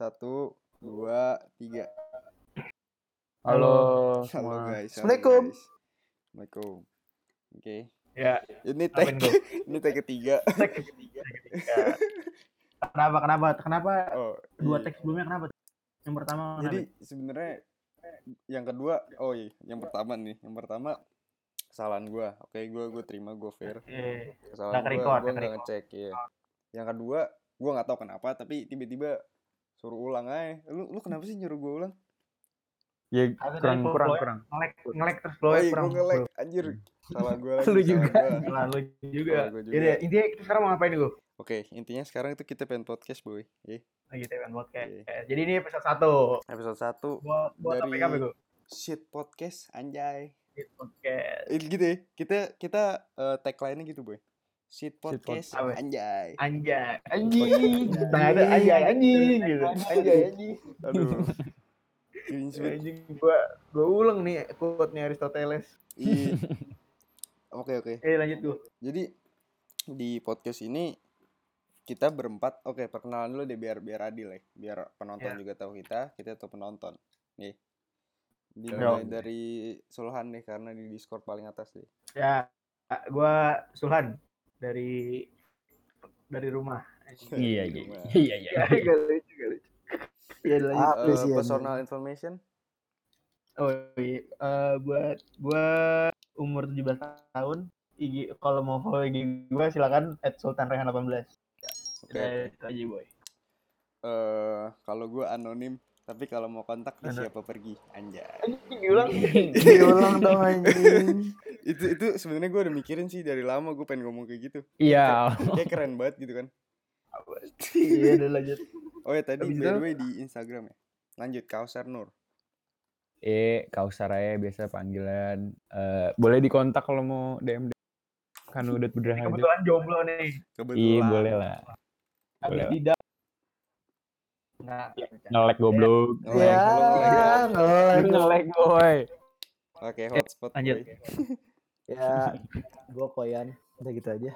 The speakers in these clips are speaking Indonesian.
Satu, dua, tiga. Halo, Halo guys. Assalamualaikum. guys. Assalamualaikum. Oke. Ya, Ini tag ini tag ketiga. tag ketiga. kenapa? Kenapa? Kenapa Oh, dua iya. tag sebelumnya kenapa? Yang pertama kenapa? Jadi sebenarnya yang kedua, oh iya, yang pertama nih. Yang pertama kesalahan gua. Oke, gua gua terima, gua fair. Kesalahan ke-record, gua nggak ngecek ya. Yang kedua, gua nggak tahu kenapa tapi tiba-tiba suruh ulang aja. Lu lu kenapa sih nyuruh gua ulang? Ya kurang kurang kurang. ngelek, ngelek terus Oh flow iya, kurang. gua nge-lag. Anjir. Salah gua lagi. Lu salah juga. gua. Salah lu juga. Salah gua juga. Jadi intinya kita sekarang mau ngapain gue? Oke, intinya sekarang itu kita pengen podcast, boy. Iya. Lagi Tewan podcast. Iya. Jadi ini episode 1. Episode 1 Buat Dari- apa gue? shit podcast anjay. Podcast. Eh, gitu ya. Kita kita eh, tagline-nya gitu, boy. Shit pod- podcast apa? anjay. Anjay, anjing. Nah, ada anjay anjing gitu. Anjay anjing. Aduh. Cringe banget. Anjing gua gua ulang nih quote-nya Aristoteles. Iya. Oke, oke. Eh lanjut gua. Jadi di podcast ini kita berempat. Oke, perkenalan dulu deh biar biar adil ya. Biar penonton Ya. juga tahu kita, kita tahu penonton. Nih. Dimulai dari Sulhan deh karena di Discord paling atas deh. Ya, gua Sulhan dari dari rumah. Iya iya iya iya. Ya, gak lucu, gak lucu. Ya lanjut. Personal information. Oh iya, Eh, buat gua umur 17 tahun. IG kalau mau follow IG gua silakan @sultanrehan18. Oke. Udah itu aja, boy. Eh, kalau gue anonim, tapi kalau mau kontak Ano- siapa pergi, anjay. Diulang. Diulang dong anjing. itu itu sebenarnya gue udah mikirin sih dari lama gue pengen ngomong kayak gitu. Iya. Kayak keren banget gitu kan. Iya, udah lanjut. Oh ya tadi by the way di Instagram ya. Lanjut Kausar Nur. Eh, Kausar aja biasa panggilan. Eh, boleh dikontak kalau mau DM. Kan udah berhadir. Kebetulan jomblo nih. Kebetulan. Iya, boleh lah. Boleh lah. Nah, Ngelek goblok. Nge-lag, Ya, nge-lag. ngelag. Ngelek boy. Oke, hotspot lanjut. Ya, gua koyan. Udah gitu aja.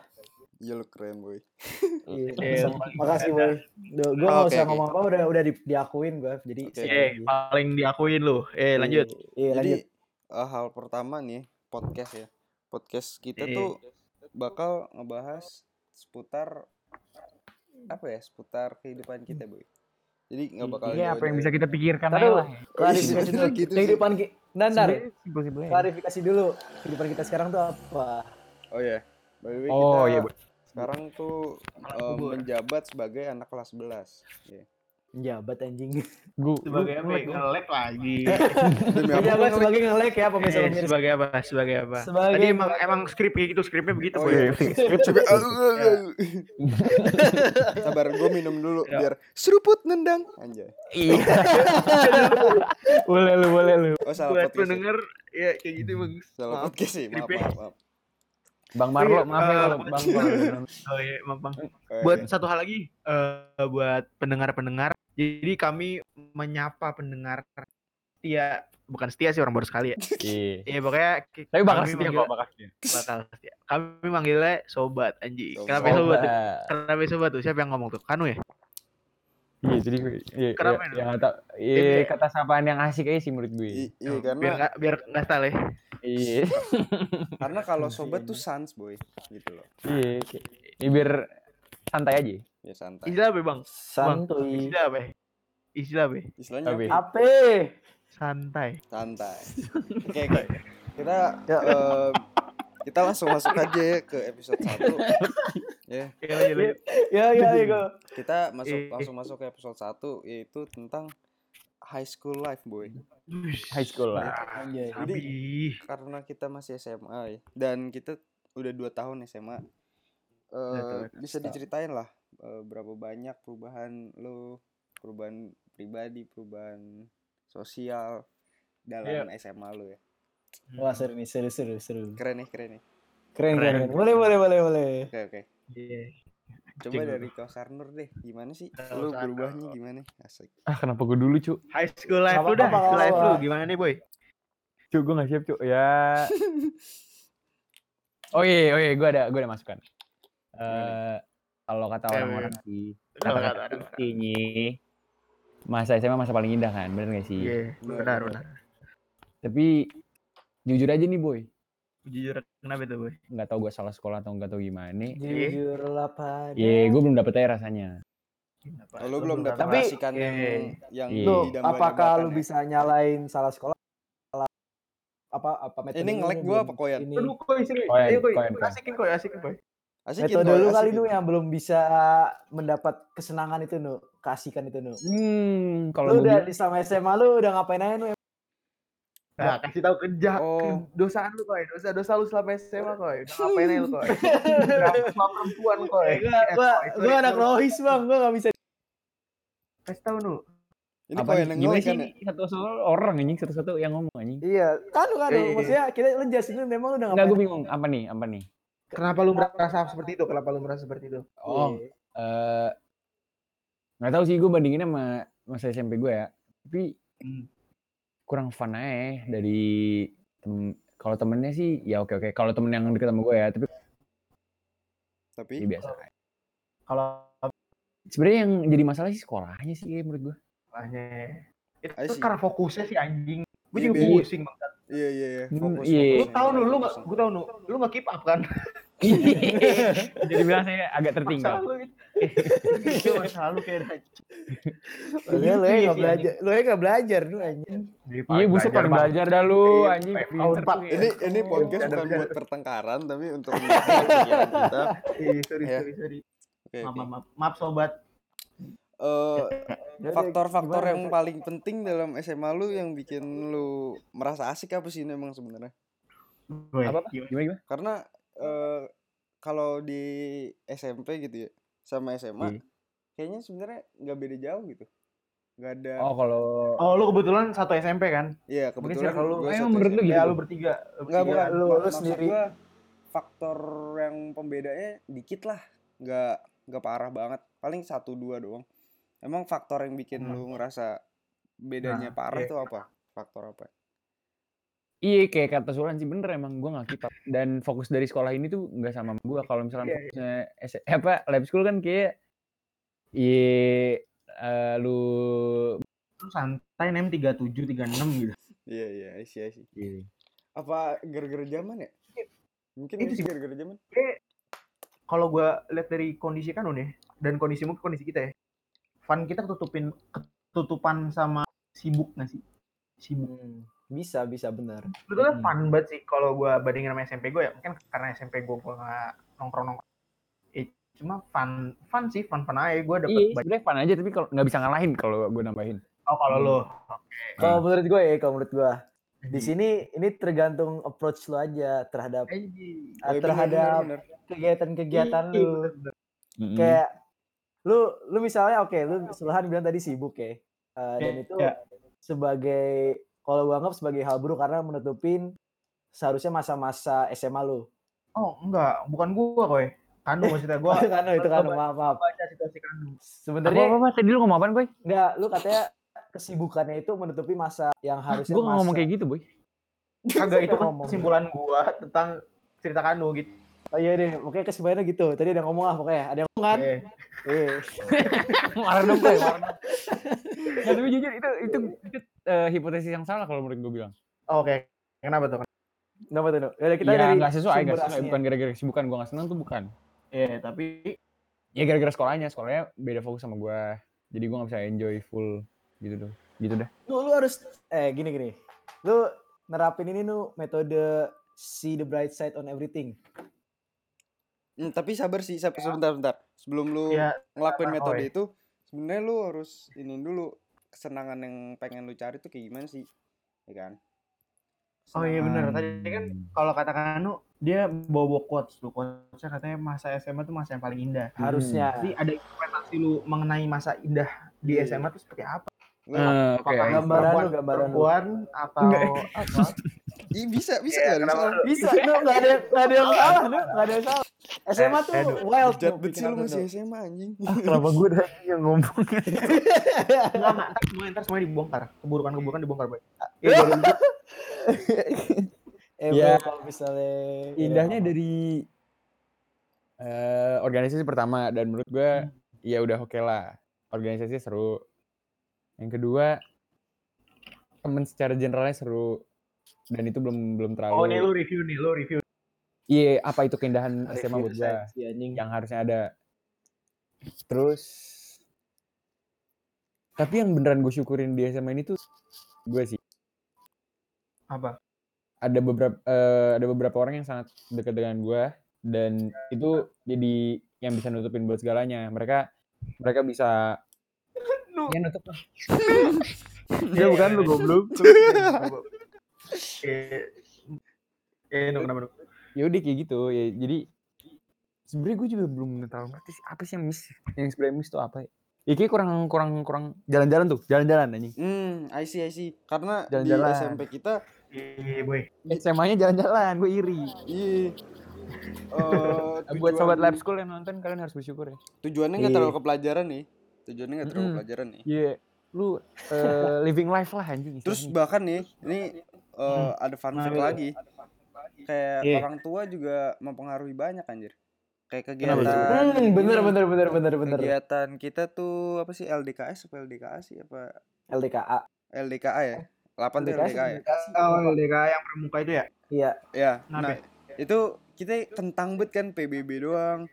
Iya lu keren boy. Iya. Makasih boy. Duh, gua Oh, nggak oke, usah ngomong apa udah udah di- diakuin gua. Jadi Eh, paling diakuin lu. Eh, lanjut. Iya, lanjut. eh, hal pertama nih podcast ya. Podcast kita Iya. tuh bakal ngebahas seputar apa ya? Seputar kehidupan kita boy. Jadi nggak bakal Iya, apa yang bisa kita pikirkan aja Taruh, lah. klarifikasi dulu. Gitu. Kehidupan ki Nandar, klarifikasi dulu. Kehidupan kita sekarang tuh apa? Oh ya, by the way Oh, kita iya, boy. sekarang tuh kubur. menjabat sebagai anak kelas 11. Iya. Jabat anjing. Gua Sebagai apa? ya? Ngelek lagi. Demi apa? Penjabat sebagai ngelek ya Eh, pemirsa-pemirsa. sebagai apa? Sebagai apa? Sebagai Tadi emang emang skrip kayak gitu, skripnya begitu, Oh, boy. iya. Coba Sabar, gue minum dulu biar seruput nendang. Anjay. Iya. boleh lu, boleh lu. Oh, salah Buat pendengar ya kayak gitu, Bang. Salah Maaf. podcast sih. Maaf, maaf, maaf. Bang Oh, Marlo, iya, maaf ya kalau Bang Marlo. Oh iya, maaf, Bang. Eh, Buat satu hal lagi eh buat pendengar-pendengar. Jadi kami menyapa pendengar setia, bukan setia sih orang baru sekali ya. Iya. Iya, pokoknya Tapi bakal kami setia manggil- kok, bakal setia. bakal setia. Kami manggilnya sobat anjing. Sobat. Kenapa sobat? tuh? Sobat. Kenapa sobat tuh? Siapa yang ngomong tuh? Kanu ya? Iya, jadi iya, Kenapa iya, yang kata iya, Iya. kata sapaan yang asik aja sih menurut gue. Iya, Oh, karena biar nggak biar nggak style ya. Iya. karena kalau sobat tuh sans boy, gitu loh. Iya, ini biar santai aja. Ya santai. Istilah apa, Bang? Santuy. Istilah apa? Istilah apa? Istilahnya Apa? apa? Santai. santai. Oke, oke. Kita Ya. eh, kita langsung masuk aja ya ke episode 1. ya, Oke, lanjut, lanjut. Ya ya ya. gua. kita masuk Eh. langsung masuk ke episode 1 yaitu tentang high school life, boy. High school lah. Anjay. Jadi Abi. karena kita masih SMA ya dan kita udah dua tahun SMA eh Betul, bisa diceritain lah eh, berapa banyak perubahan lo perubahan pribadi perubahan sosial dalam SMA lo ya Wah seru nih seru seru seru. keren nih keren nih Keren Keren. keren. Boleh boleh boleh boleh. oke oke Iya. coba dari Kausar Nur deh gimana sih Nur. berubahnya gimana asik Ah, kenapa gue dulu, Cuk? High school life lu dah, high school life lu gimana nih, boy? Cuk, gue gak siap, Cuk. Ya. oh iya, oh iya, gue ada, gue ada masukan. Eh, kalau kata Oke, orang-orang sih, Kalau kata-kata kata orang. ini masa SMA masa paling indah kan, bener gak sih? Iya, Benar, benar. Tapi jujur aja nih boy, Jujur kenapa tuh, Boy? nggak tahu gue salah sekolah atau nggak tahu gimana. Jujurlah pada. Iya, gue belum dapet aja rasanya. Lu belum dapat Tapi- yang Iya. yang Iya. Lu, apakah lu ya? bisa nyalain salah sekolah? Apa apa metode Ini gua belum- apa koyan? Ini. Koyan, Ayo, Koy. koyan, koyan. Asikin, Koy, asikin, Koy. Asikin, metode Boy, lu kali nu yang belum bisa mendapat kesenangan itu nu, kasihkan itu nu. Hmm, Lu kalau gue udah di sama SMA lu udah ngapain aja nu? Nah, kasih tahu kerja Oh. dosaan lu, Koy. Dosa-dosa lu selama SMA. Udah ngapain aja lu. Udah sama perempuan, Koy. Eh, Gua Eh, gua gua anak rohis, Bang. Gua gak bisa Kasih tahu, Nu. Ini apa koyan yang gimana nge-lag sih kan ya? ini satu-satu orang anjing, satu-satu yang ngomong anjing. Iya, kan kan Iya, iya, iya. maksudnya kita lu jelasin memang lu udah Enggak, ngapain. gue bingung. Apa nih? Apa nih? Kenapa lu merasa seperti itu? Kenapa lu merasa seperti itu? Oh, Iya. eh nggak tahu sih gue bandinginnya sama masa SMP gue ya. Tapi Hmm. kurang fun aja dari tem kalau temennya sih ya oke oke. Kalau temen yang deket sama gue ya, tapi Tapi ya biasa. Kalau Sebenarnya yang jadi masalah sih sekolahnya sih menurut gue. Makanya itu karena fokusnya sih anjing. Gue Iya, juga beda. pusing banget. iya iya iya Hmm, fokus. iya. fokus. Lu tahu lu nggak, Fokus. gue tahu nu, lu nggak keep up kan? jadi bilang saya agak tertinggal. lu itu. Itu masa lalu kayak Maksudnya lu Iya yang sih, gak belajar, lu yang gak belajar lu anjing. Iya, buset paling belajar dah lu Iya, anjing. Ya. Ini ini podcast bukan buat pertengkaran tapi untuk kita. Iya, sorry, Ya. sorry, sorry. Maaf, maaf, sobat. Eh, faktor-faktor yang paling penting dalam SMA lu yang bikin lu merasa asik apa sih ini emang sebenarnya? Apa? Gimana gimana? Karena eh, kalau di SMP gitu ya sama SMA Iya. kayaknya sebenarnya nggak beda jauh gitu. Nggak ada. Oh, kalau Oh, lu kebetulan satu SMP kan? Iya kebetulan circle lu- gua Eh, satu menurut lu gitu? Ya, lu bertiga. lu bertiga. bukan lu- lu sendiri. gua faktor yang pembedanya dikit lah nggak nggak parah banget paling satu dua doang emang faktor yang bikin Hmm. lu ngerasa bedanya Nah, parah iya. tuh apa faktor apa Iya kayak kata Sulan sih bener emang gue gak keep up. Dan fokus dari sekolah ini tuh nggak sama gue. Kalau misalkan Iya, fokusnya eh, apa lab school kan kayak iya eh, lu Lu santai nem 37, 36 gitu. iya iya I see, I see. Iya. apa gara-gara zaman ya mungkin Itu sih. gara-gara zaman Kalau gua lihat dari kondisi kan nih dan kondisi mungkin kondisi kita ya. Fun kita ketutupin ketutupan sama sibuk nggak sih? Sibuk. Hmm, bisa bisa benar. Sebetulnya Hmm. fun banget sih kalau gua bandingin sama SMP gue ya. Mungkin karena SMP gue gua nggak nongkrong nongkrong. Eh, cuma fun fun sih fun fun aja gue dapet Iya sebenarnya fun aja tapi kalau nggak bisa ngalahin kalau gue nambahin. Oh kalau lo Kalau menurut gue ya, kalau menurut gue di Hmm. sini ini tergantung approach lu aja terhadap Anjing. ah, Oh, iya, terhadap kegiatan-kegiatan Iya, lu. bener-bener. Mm-mm. Kayak lu lu misalnya oke, lu Sulhan bilang tadi sibuk ya. Eh, dan Iya, itu iya. sebagai kalau gua anggap sebagai hal buruk karena menutupin seharusnya masa-masa SMA lu. Oh enggak, bukan gua koy. Kanu maksudnya gua. itu kan itu kan gua maaf maaf. baca situasi Kanu. Apa, Sebenarnya apa, apa, tadi lu ngomong apaan boy? enggak lu katanya kesibukannya itu menutupi masa yang harusnya Gue nggak ngomong masa- kayak gitu boy. Kagak itu kan Ngomong. kesimpulan gua tentang cerita Kanu gitu. Oh iya deh, pokoknya kesimpulannya gitu. Tadi ada ngomong lah pokoknya. Ada yang ngomong kan? Eh, Iya. Marah dong boy. marah dong. Ya, tapi jujur itu itu, itu eh, hipotesis yang salah kalau menurut gue bilang. oh, Oke, kenapa tuh? Kenapa tuh? Yaudah, kita Iya dari nggak sesuai, nggak sesuai. Bukan gara-gara kesibukan gue nggak senang tuh bukan. Iya, tapi Ya gara-gara sekolahnya, sekolahnya beda fokus sama gue. Jadi gue nggak bisa enjoy full gitu tuh. Gitu dah. Lu, lu harus eh gini gini. Lu nerapin ini nu metode see the bright side on everything. Hmm, tapi sabar sih sabar sebentar sebentar sebelum lu ya ngelakuin apa, metode Koy? itu sebenarnya lu harus ini dulu kesenangan yang pengen lu cari tuh kayak gimana sih ya kan Oh iya benar. Hmm. Tadi kan kalau kata Kanu dia bawa quotes tuh. Quotesnya katanya masa SMA tuh masa yang paling indah. Harusnya. Jadi ada interpretasi lu mengenai masa indah di Iya. SMA tuh seperti apa? Eh, Oke. Apakah Gambaran lu, gambaran perempuan atau apa? Ih, bisa bisa Iya, nggak ada kenapa masalah. Bisa, nu enggak ada nggak ada yang salah, nu enggak ada yang salah. SMA tuh eh, Nu. wild Jat nu bet sih lu pikiran masih. SMA anjing. Kenapa gue udah yang ngomong? Enggak. Ntar semua, ntar semuanya dibongkar. Keburukan-keburukan dibongkar, Boy. Iya, gitu. Eh, Ya. bro, kalau misalnya Indahnya dari eh organisasi pertama dan menurut gue ya udah oke lah. Organisasi seru. Yang kedua temen secara generalnya seru dan itu belum belum terlalu Oh, nih lu review nih, lu review. Iya, apa itu keindahan SMA buat gua sensi, anjing. yang harusnya ada. Terus tapi yang beneran gue syukurin di SMA ini tuh gue sih Apa? ada beberapa eh, ada beberapa orang yang sangat dekat dengan gue dan itu jadi yang bisa nutupin buat segalanya. Mereka mereka bisa ya nutup lah. Ya bukan lu goblok. Eh, eh, kenapa? Ya udah kayak gitu ya. Jadi sebenarnya gue juga belum tahu ngerti sih apa sih yang miss yang sebenarnya miss tuh apa ya? Ya kayak kurang kurang kurang jalan-jalan tuh, jalan-jalan anjing. Hmm, I see, I see. Karena di Jalan-jalan. SMP kita, Iya, boy. SMA-nya jalan-jalan, gue iri. iya. eh, Buat sobat lab school yang nonton kalian harus bersyukur ya. Tujuannya nggak Iya. terlalu ke pelajaran nih. Tujuannya nggak terlalu ke Mm-mm. pelajaran nih. Iya, lu eh, living life lah anjing. Terus bahkan nih, ini eh, ada fun fact Nah, lagi. Kayak Iya. orang tua juga mempengaruhi banyak anjir. Kayak kegiatan. Hmm, ini, bener bener bener bener bener. Kegiatan kita tuh apa sih LDKS apa LDKA sih apa LDKA. LDKA ya? 8 tuh LDKA LDKA ya? Oh, LDK yang pramuka itu ya? Iya. Ya, Kenapa nah itu kita kentang bet kan PBB doang.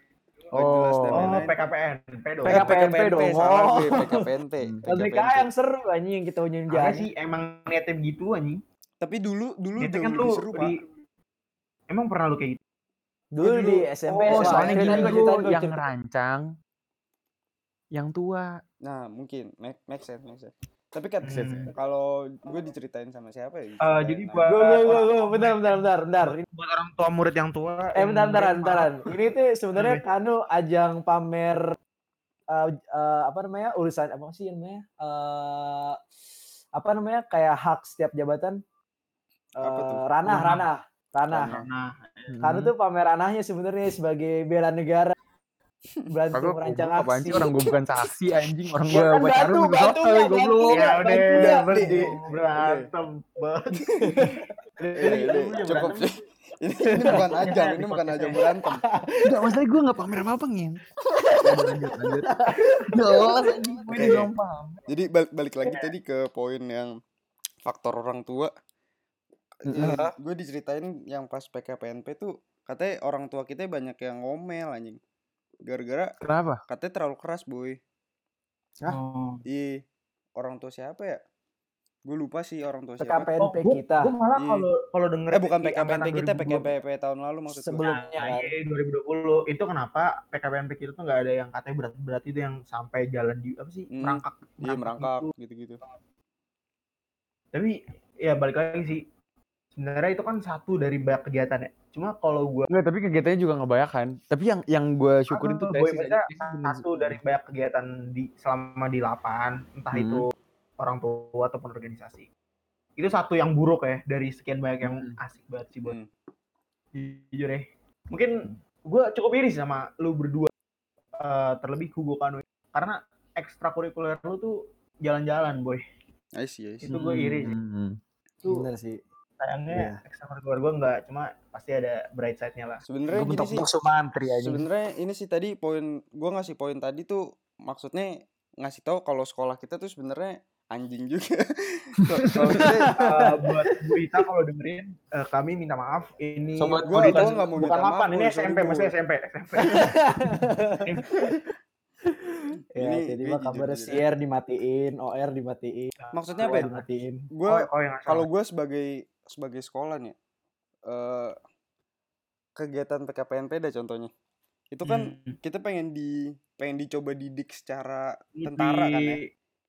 Nggak jelas dan Oh. Oh, lain-lain. PKPN, pedo. PKP. PKPNP dong. salah Oh. gue PKPNP. LDKA yang seru anjing yang kita Ada unjun sih emang niatnya begitu anjing. Tapi dulu dulu jauh kan lebih lu seru, Pak. di Emang pernah lu kayak gitu? Dulu dulu- di SMP oh, soalnya gini, gua, yang ngerancang yang tua. Nah, mungkin make, make sense, make sense. Tapi kan Hmm. kalau gue diceritain sama siapa ya? Eh, diceritain jadi sama- buat Gua gua gua gua bentar bentar bentar bentar. Ini- buat orang tua murid yang tua. Eh yang bentar bentar bentaran. Ini tuh sebenarnya Kenapa? kanu ajang pamer eh, eh, apa namanya urusan apa sih namanya eh apa namanya kayak hak setiap jabatan Eh, ranah Ranah. ranah ranah Ranah. Nah, karena tuh pamer ranahnya sebenarnya sebagai bela negara bantu merancang apaan aksi sih orang gue bukan saksi anjing orang Ya gue kan pacaran bantu, juga bantu sotoy, nggak, goblok. bantu ya nggak, udah nggak. berhenti Iya. berantem banget. Iya, iya, cukup sih. Ini, ini bukan ajang, ini bukan ajang berantem. Enggak, masalahnya gue gak pamer apa-apa ngin. Lanjut, lanjut. Jelas anjing, gue belum paham. Jadi balik, balik lagi tadi ke poin yang faktor orang tua. Gue diceritain yang pas PKPNP tuh katanya orang tua kita banyak yang ngomel anjing. Gara-gara Kenapa? katanya terlalu keras boy. Oh. Iya. Orang tua siapa ya? Gue lupa sih orang tua siapa. PKPNP gua- kita Gua malah Iya. kalau kalau denger Eh bukan PKPNP kita, 2020. PKPP tahun lalu maksud gue. sebelumnya iya 2020 itu kenapa PKPNP kita tuh nggak ada yang katanya berat-berat itu yang sampai jalan di apa sih Hmm, merangkak Iya merangkak gitu. gitu-gitu. Tapi ya balik lagi sih sebenarnya itu kan satu dari banyak kegiatan ya. Cuma kalau gua Enggak, tapi kegiatannya juga ngebayangkan. Tapi yang yang gue syukurin tuh gue tesis baca aja. satu dari banyak kegiatan di selama di lapan entah Hmm. itu orang tua ataupun organisasi itu satu yang buruk ya dari sekian banyak yang Hmm. asik banget sih buat Hmm. jujur ya mungkin gue cukup iri sama lu berdua eh, terlebih Hugo Kanu karena ekstrakurikuler lu tuh jalan-jalan boy I see, I see. itu gue iri sih Hmm. tuh bener sih sayangnya Iya. ekstrakurikuler gue nggak cuma pasti ada bright side-nya lah Sebenarnya Gue gini sih. sumantri aja. Sebenarnya ini sih tadi poin gua ngasih poin tadi tuh maksudnya ngasih tahu kalau sekolah kita tuh sebenarnya anjing juga. kalau kita Eh, buat Bu Ita kalau dengerin eh, kami minta maaf ini Sobat gua bukan, atau nggak mau bukan minta maaf, ini SMP maksudnya SMP SMP ya Ini jadi gue mah kabar CR dimatiin OR dimatiin maksudnya apa ya? dimatiin Gua oh, oh, kalau gue sebagai sebagai sekolah nih eh kegiatan PKPNP dah contohnya. Itu kan Hmm. kita pengen di pengen dicoba didik secara Di- tentara kan ya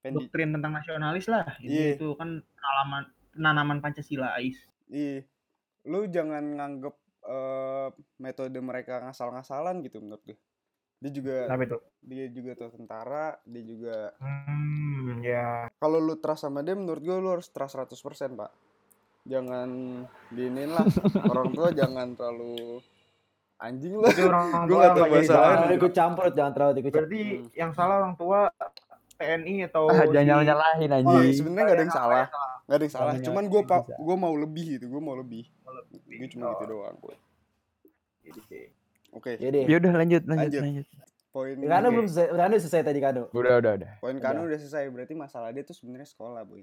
pengen di, doktrin tentang nasionalis lah. Ini Iya. itu kan penalaman penanaman Pancasila Ais. Iya. Lu jangan nganggep eh, metode mereka ngasal-ngasalan gitu menurut gue dia juga tapi itu? dia juga tuh tentara dia juga hmm ya. Kalau lu trust sama dia menurut gue lu harus trust 100% pak jangan diinin lah orang tua jangan terlalu anjing lah orang nggak tahu nggak jadi bahasa lain. jangan ikut campur jangan terlalu ikut campur berarti Hmm. yang salah orang tua TNI atau Ah, jangan si- nyala nyalahin Oh, anjing. sebenarnya gak ada yang salah gak ada yang salah cuman gue bisa. gue mau lebih gitu gue mau lebih gue cuma Oh, gitu doang gue oke ya deh Ya udah lanjut, lanjut, Lanjut. lanjut. poin Kano belum selesai, Kano selesai tadi Kano. Udah, udah, udah. poin Kano udah selesai berarti masalah dia tuh sebenarnya sekolah boy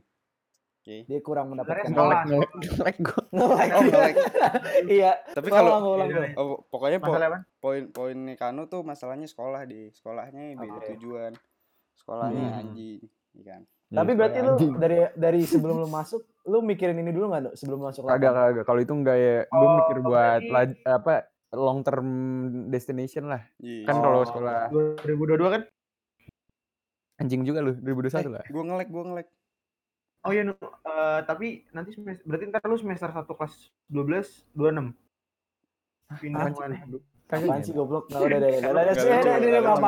oke Dia kurang mendapatkan ngelek gua. Ngelek. oh. Iya. tapi Ulang, kalau ulang, Iya, bro. iya. oh, pokoknya po- Masalah apa? poin poinnya Kano tuh masalahnya sekolah di sekolahnya beda Oke. tujuan sekolahnya Hmm. anjing iya kan Tapi Iya, berarti lu anjing. dari dari sebelum lu masuk, lu mikirin ini dulu nggak? Sebelum lu masuk Kagak, kagak. Kalau itu enggak ya, gue Oh, mikir buat laj- apa long term destination lah. Iya. Kan Oh. kalau sekolah 2022 kan? anjing juga lu 2021 lah. gue ngelek gue ngelek Oh iya, Nu. Eh, tapi nanti semester, berarti ntar lu semester 1 kelas 12, 26. Pindah? Kagak Apaan ya, sih goblok? Nggak udah deh. Udah udah Udah udah maaf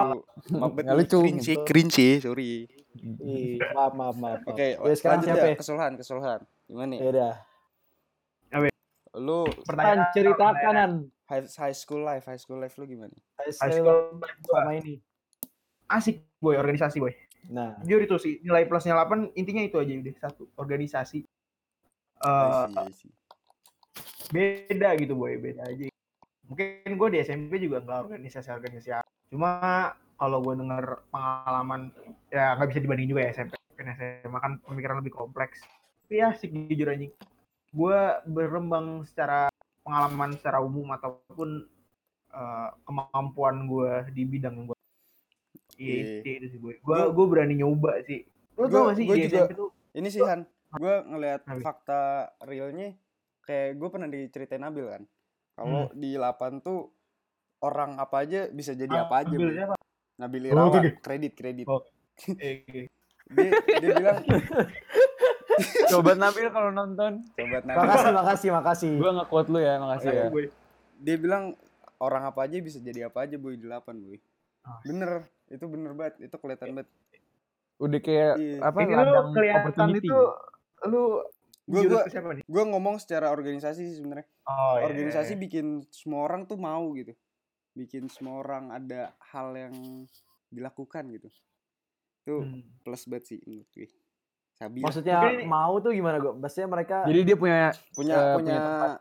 maaf. lucu. Cringe cringe sorry. Ih, Maaf maaf maaf. Oke, Ya, sekarang siapa ya ya? kesalahan, kesalahan. Gimana nih? Ya udah. Lu Kan ceritakan An. high, high school life, high school life lu gimana? High High school school sama ini. asik boy organisasi boy Nah, jujur itu sih nilai plusnya 8 intinya itu aja udah satu organisasi. I Eh see, I see. beda gitu boy beda aja. Mungkin gue di SMP juga nggak organisasi organisasi apa. cuma kalau gue denger pengalaman ya nggak bisa dibanding juga ya SMP kan SMA kan pemikiran lebih kompleks. Tapi ya asik jujur anjing gue berkembang secara pengalaman secara umum ataupun eh, kemampuan gue di bidang yang gue Iya. Iya, itu sih gue. Gue gue berani nyoba sih. Lo Gua- tau gak sih gua di juga- SMP tuh Ini sih Han, gue ngelihat fakta realnya kayak gue pernah diceritain Nabil kan. Kalau di 8 tuh orang apa aja bisa jadi apa aja. Bu. siapa? Nabil Irawan, kredit kredit. Oh. Eh, eh. Dia, dia bilang Coba Nabil kalau nonton. coba Nabil. makasih makasih makasih. Gue nge-quote lu ya, makasih ya. Gue. Dia bilang orang apa aja bisa jadi apa aja boy di 8 boy. Oh. Bener, itu bener banget, itu kelihatan banget. Udah kayak Iya. apa Ini lu kelihatan opportunity. itu lu Gua- jurus gua- ke siapa nih? Gue ngomong secara organisasi sih sebenarnya. Oh, iya, organisasi iya. bikin semua orang tuh mau gitu bikin semua orang ada hal yang dilakukan gitu itu Hmm. plus banget sih menurut gue Sabi. Maksudnya ini- mau tuh gimana gue? Maksudnya mereka Jadi dia punya punya eh, punya punya tempat. punya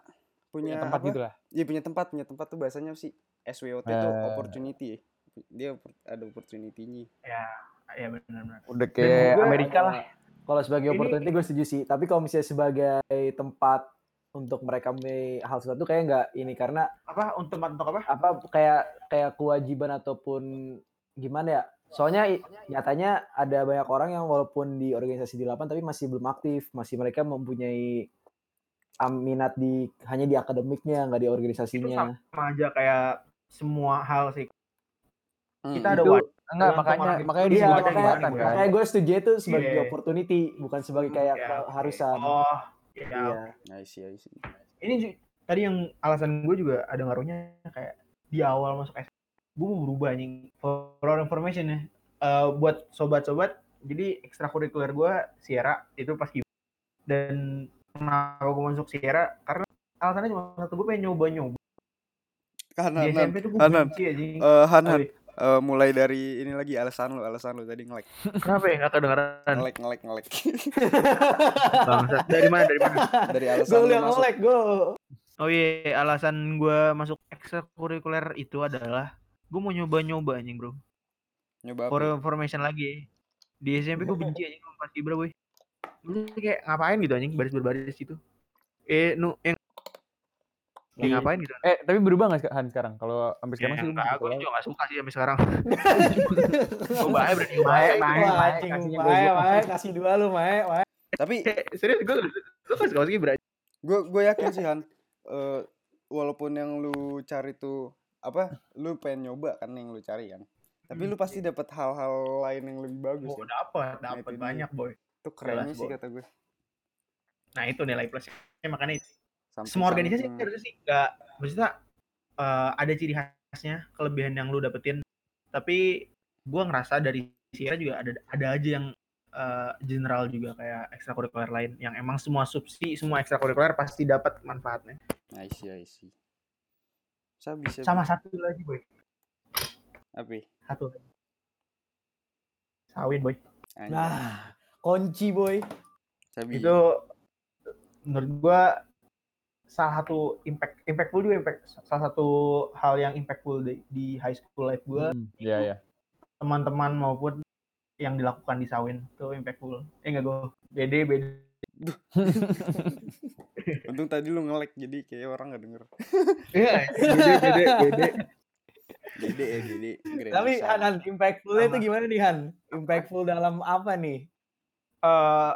punya tempat apa? gitu lah. Iya punya tempat punya tempat tuh bahasanya sih SWOT tuh Eh. opportunity ya. Dia ada opportunity-nya Ya, ya benar-benar. Udah kayak Amerika lah. kalau sebagai Ini- opportunity gue setuju sih. Tapi kalau misalnya sebagai tempat untuk mereka hal sesuatu kayak nggak ini karena Apa untuk untuk apa? apa kayak kayak kewajiban ataupun gimana ya? Soalnya nyatanya ada banyak orang yang walaupun di organisasi di 8 tapi masih belum aktif, masih mereka mempunyai minat di hanya di akademiknya, nggak di Itu organisasinya. sama aja kayak semua hal sih. Hmm, Kita ada Itu wadah. enggak makanya makanya Iya, disebut makanya, kesempatan kan. makanya gue setuju itu sebagai Iya. opportunity, bukan sebagai kayak Ya, keharusan. Oh, ya. Iya. I see, I see. Ini tadi yang alasan gue juga ada ngaruhnya kayak di awal masuk SMA gue mau berubah anjing for your information ya Eh, buat sobat-sobat jadi ekstrakurikuler gue Sierra itu pas dan kenapa gue masuk Sierra karena alasannya cuma satu gue pengen nyoba-nyoba SMP tuh gue Hanan. Eh? Eh, mulai dari ini lagi alasan lu, alasan lu tadi ngelek, kenapa ya nggak kedengeran ngelek, ngelek, ngelek. Dari mana dari mana dari alasan Gue lu yang masuk. ngelek gue. Oh iya, alasan gue masuk ekstrakurikuler itu adalah gue mau nyoba-nyoba anjing bro. Nyoba apa? For information lagi. Di SMP gue benci anjing sama pas Ibra boy. Lu kayak ngapain gitu anjing baris berbaris gitu. Eh, nu yang kayak Iya. ngapain gitu. Eh, tapi berubah enggak Han sekarang? Kalau sampai sekarang Ya, sih enggak, gitu gue ya. juga gak suka sih sampai sekarang. gue bahaya berarti bahaya. kasihnya mae, goblok. mae, kasih dua lu, mae, mae. Tapi Serius gue gue kasih kau sih Ibra. gue gue yakin sih Han eh, walaupun yang lu cari tuh apa lu pengen nyoba kan yang lu cari kan tapi Hmm. lu pasti dapat hal-hal lain yang lebih bagus Oh, ya dapat, Nah, dapat banyak boy. itu kerennya sih kata gue Nah itu nilai plusnya makanya itu. Sampai semua organisasi samping- harusnya sih nggak maksudnya eh, ada ciri khasnya kelebihan yang lu dapetin tapi gua ngerasa dari Sierra juga ada ada aja yang eh, general juga kayak ekstrakurikuler lain yang emang semua subsi semua ekstrakurikuler pasti dapat manfaatnya I see, I see. Sabi, sabi. sama satu lagi boy apa satu sawin boy. Nah, kunci boy. sabi itu menurut gua salah satu impact impactful juga impact salah satu hal yang impactful di, di high school life gue Hmm, Iya, iya. teman-teman maupun yang dilakukan di Sawin itu impactful eh enggak gue beda beda Untung tadi lu nge-lag jadi kayak orang gak denger. iya beda beda beda Gede ya, gede. Grand Tapi. Han, Han, impactfulnya itu gimana nih Han? Impactful dalam apa nih? eh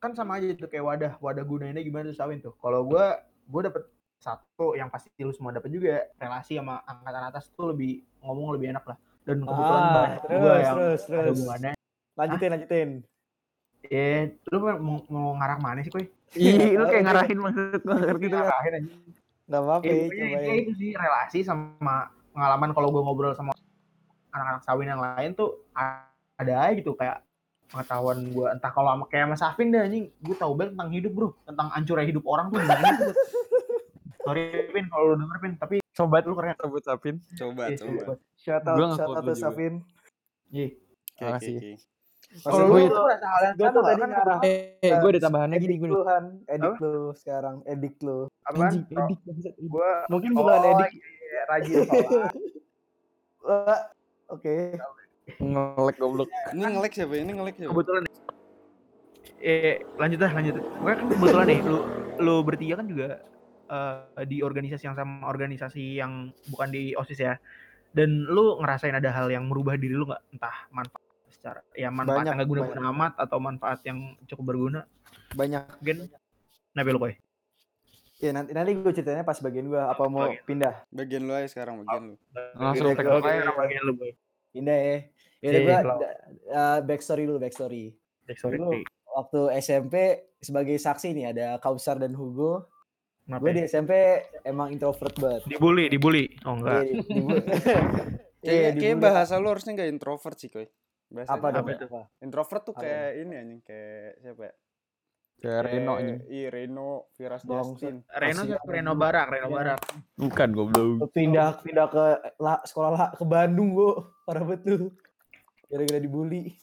kan sama aja itu kayak wadah wadah gunanya gimana tuh Sawin tuh kalau gue gue dapet satu yang pasti lu semua dapet juga relasi sama angkatan atas tuh lebih ngomong lebih enak lah dan kebetulan Ah, banyak juga terus, yang terus, ada terus. hubungannya Lanjutin, lanjutin. eh lu mau, mau ngarah mana sih koy Ih, lu kayak ngarahin maksud gua ngerti tuh. ngarahin aja Gak apa-apa Eh, ya, coba ya. itu sih relasi sama pengalaman kalau gue ngobrol sama anak-anak sawin yang lain tuh ada aja gitu kayak pengetahuan gue entah kalau sama kayak Mas Afin deh anjing gue tahu banget tentang hidup bro tentang hancurnya hidup orang tuh gimana tuh sorry Pin kalau lu denger Pin tapi Sobat lu keren Sobat Sapin. Coba, Iya, coba. sobat. Shout out, shout out. Safin. Iya. Oke, oke. kalau lu itu merasa hal yang sama tadi kan ngarah Eh, eh gue ada tambahannya gini edik gue. lu Han, edik Apa? lu sekarang, edik lu. Anjing, edik gue Mungkin oh, bukan edik. iya, rajin sholat. Wah, Oke. Ngelek goblok. Ini nge-lag siapa? Ini nge-lag siapa? kebetulan eh lanjut dah lanjut gue kan kebetulan nih lu lu bertiga kan juga eh, di organisasi yang sama organisasi yang bukan di osis ya dan lu ngerasain ada hal yang merubah diri lu nggak entah manfaat secara ya manfaat Banyak, yang nggak guna-guna amat atau manfaat yang cukup berguna Banyak. mungkin nabi lu koy Ya nanti nanti gue ceritanya pas bagian gue apa mau Bagian. pindah? Bagian lu aja sekarang, bagian lu. Langsung aja. bagian lu boy Pindah ya. Ya Iya, gue kalau- backstory dulu backstory. sorry Lu waktu SMP sebagai saksi nih ada Kausar dan Hugo. Kenapa Gue ya? di SMP emang introvert banget. dibully dibully oh enggak Iya, di- di- Kayak, Iya, kayak dibully. bahasa lu harusnya gak introvert sih, Koy. Bahasa apa dong? Apa itu? Apa? Introvert tuh Apa kayak ini anjing, kayak siapa ya? Kayak Reno anjing. Iya, Reno, Firas. Justin. Reno siapa? Reno Barak Reno Iya. Barak Bukan goblok. Pindah pindah ke la- sekolah la- ke Bandung gue parah betul gara-gara dibully